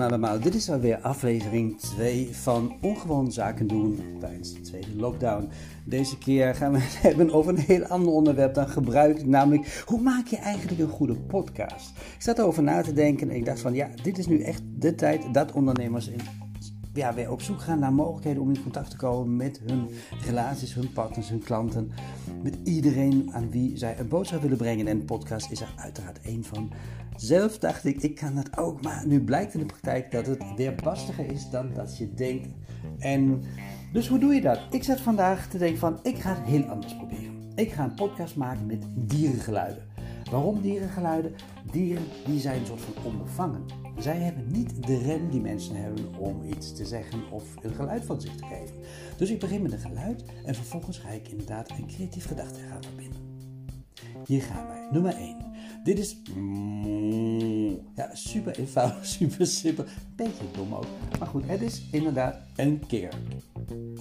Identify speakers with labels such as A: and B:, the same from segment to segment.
A: Allemaal, dit is alweer aflevering 2 van Ongewoon Zaken doen tijdens de tweede lockdown. Deze keer gaan we het hebben over een heel ander onderwerp dan gebruikt, namelijk hoe maak je eigenlijk een goede podcast? Ik zat erover na te denken en ik dacht van ja, dit is nu echt de tijd dat ondernemers in ja, weer op zoek gaan naar mogelijkheden om in contact te komen met hun relaties, hun partners, hun klanten. Met iedereen aan wie zij een boodschap willen brengen. En podcast is er uiteraard één van. Zelf dacht ik, ik kan dat ook. Maar nu blijkt in de praktijk dat het weer lastiger is dan dat je denkt. En dus hoe doe je dat? Ik zat vandaag te denken van, ik ga het heel anders proberen. Ik ga een podcast maken met dierengeluiden. Waarom dierengeluiden? Dieren die zijn een soort van onbevangen. Zij hebben niet de rem die mensen hebben om iets te zeggen of een geluid van zich te geven. Dus ik begin met een geluid en vervolgens ga ik inderdaad een creatief gedachte gaan verbinden. Hier gaan wij. Nummer 1. Dit is. Ja, super eenvoudig, super simpel. Beetje dom ook. Maar goed, het is inderdaad een kikker.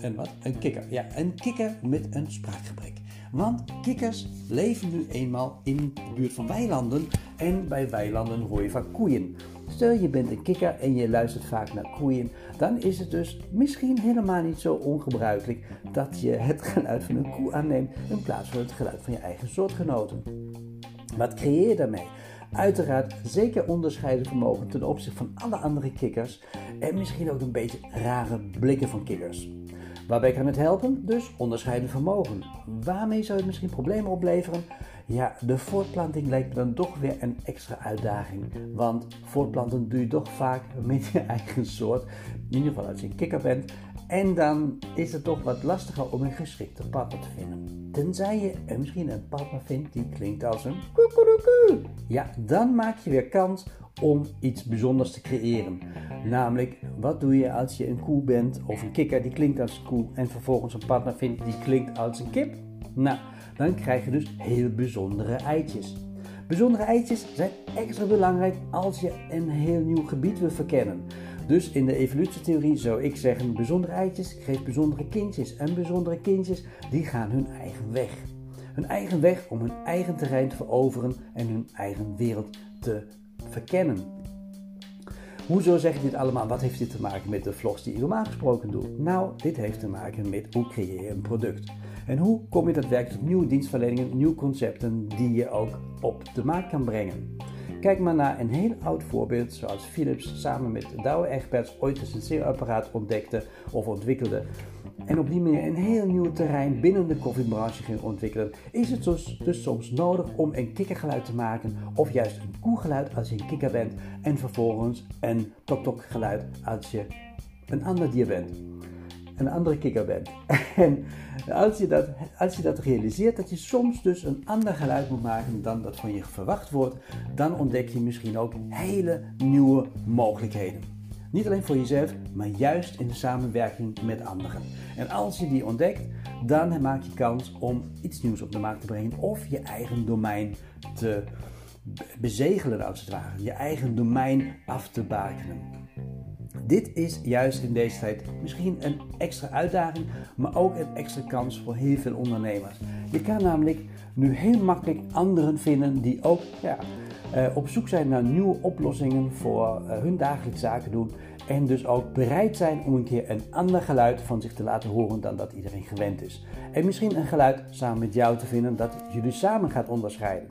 A: Een wat? Een kikker. Ja, een kikker met een spraakgebrek. Want kikkers leven nu eenmaal in de buurt van weilanden. En bij weilanden hoor je vaak koeien. Stel je bent een kikker en je luistert vaak naar koeien, dan is het dus misschien helemaal niet zo ongebruikelijk dat je het geluid van een koe aanneemt in plaats van het geluid van je eigen soortgenoten. Wat creëer je daarmee? Uiteraard zeker onderscheiden vermogen ten opzichte van alle andere kikkers en misschien ook een beetje rare blikken van kikkers. Waarbij kan het helpen? Dus onderscheiden vermogen. Waarmee zou het misschien problemen opleveren? Ja, de voortplanting lijkt dan toch weer een extra uitdaging. Want voortplanten doe je toch vaak met je eigen soort. In ieder geval als je een kikker bent. En dan is het toch wat lastiger om een geschikte partner te vinden. Tenzij je misschien een partner vindt die klinkt als een koekoekoe. Ja, dan maak je weer kans om iets bijzonders te creëren. Namelijk, wat doe je als je een koe bent of een kikker die klinkt als een koe en vervolgens een partner vindt die klinkt als een kip? Nou, dan krijg je dus heel bijzondere eitjes. Bijzondere eitjes zijn extra belangrijk als je een heel nieuw gebied wil verkennen. Dus in de evolutietheorie zou ik zeggen: bijzondere eitjes geeft bijzondere kindjes. En bijzondere kindjes die gaan hun eigen weg. Hun eigen weg om hun eigen terrein te veroveren en hun eigen wereld te verkennen. Hoezo zeg ik dit allemaal? Wat heeft dit te maken met de vlogs die ik normaal gesproken doe? Nou, dit heeft te maken met hoe creëer je een product. En hoe kom je daadwerkelijk tot nieuwe dienstverleningen, nieuwe concepten die je ook op de markt kan brengen? Kijk maar naar een heel oud voorbeeld zoals Philips samen met Douwe Egberts ooit een senseerapparaat ontdekte of ontwikkelde en op die manier een heel nieuw terrein binnen de koffiebranche ging ontwikkelen, is het dus, dus soms nodig om een kikkergeluid te maken of juist een koegeluid als je een kikker bent en vervolgens een tok-tok geluid als je een ander dier bent een andere kikker bent. En als je, dat, als je dat realiseert, dat je soms dus een ander geluid moet maken dan dat van je verwacht wordt, dan ontdek je misschien ook hele nieuwe mogelijkheden. Niet alleen voor jezelf, maar juist in de samenwerking met anderen. En als je die ontdekt, dan maak je kans om iets nieuws op de markt te brengen of je eigen domein te bezegelen als het ware. Je eigen domein af te bakenen. Dit is juist in deze tijd misschien een extra uitdaging, maar ook een extra kans voor heel veel ondernemers. Je kan namelijk nu heel makkelijk anderen vinden die ook ja, op zoek zijn naar nieuwe oplossingen voor uh, hun dagelijkse zaken doen. En dus ook bereid zijn om een keer een ander geluid van zich te laten horen dan dat iedereen gewend is. En misschien een geluid samen met jou te vinden dat jullie samen gaat onderscheiden.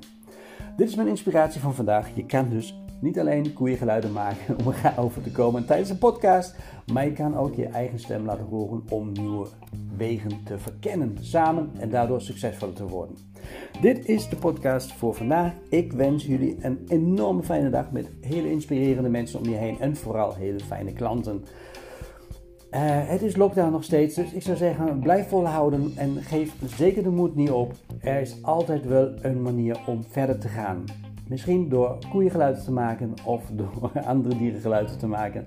A: Dit is mijn inspiratie van vandaag. Je kan dus niet alleen koeiengeluiden maken om er over te komen tijdens een podcast, maar je kan ook je eigen stem laten horen om nieuwe wegen te verkennen samen en daardoor succesvoller te worden. Dit is de podcast voor vandaag. Ik wens jullie een enorme fijne dag met hele inspirerende mensen om je heen en vooral hele fijne klanten. Uh, het is lockdown nog steeds, dus ik zou zeggen, blijf volhouden en geef zeker de moed niet op. Er is altijd wel een manier om verder te gaan. Misschien door koeiengeluiden te maken of door andere dierengeluiden te maken.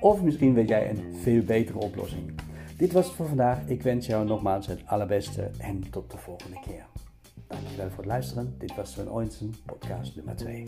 A: Of misschien weet jij een veel betere oplossing. Dit was het voor vandaag. Ik wens jou nogmaals het allerbeste en tot de volgende keer. Dankjewel voor het luisteren. Dit was Sven Oinsen, podcast nummer 2.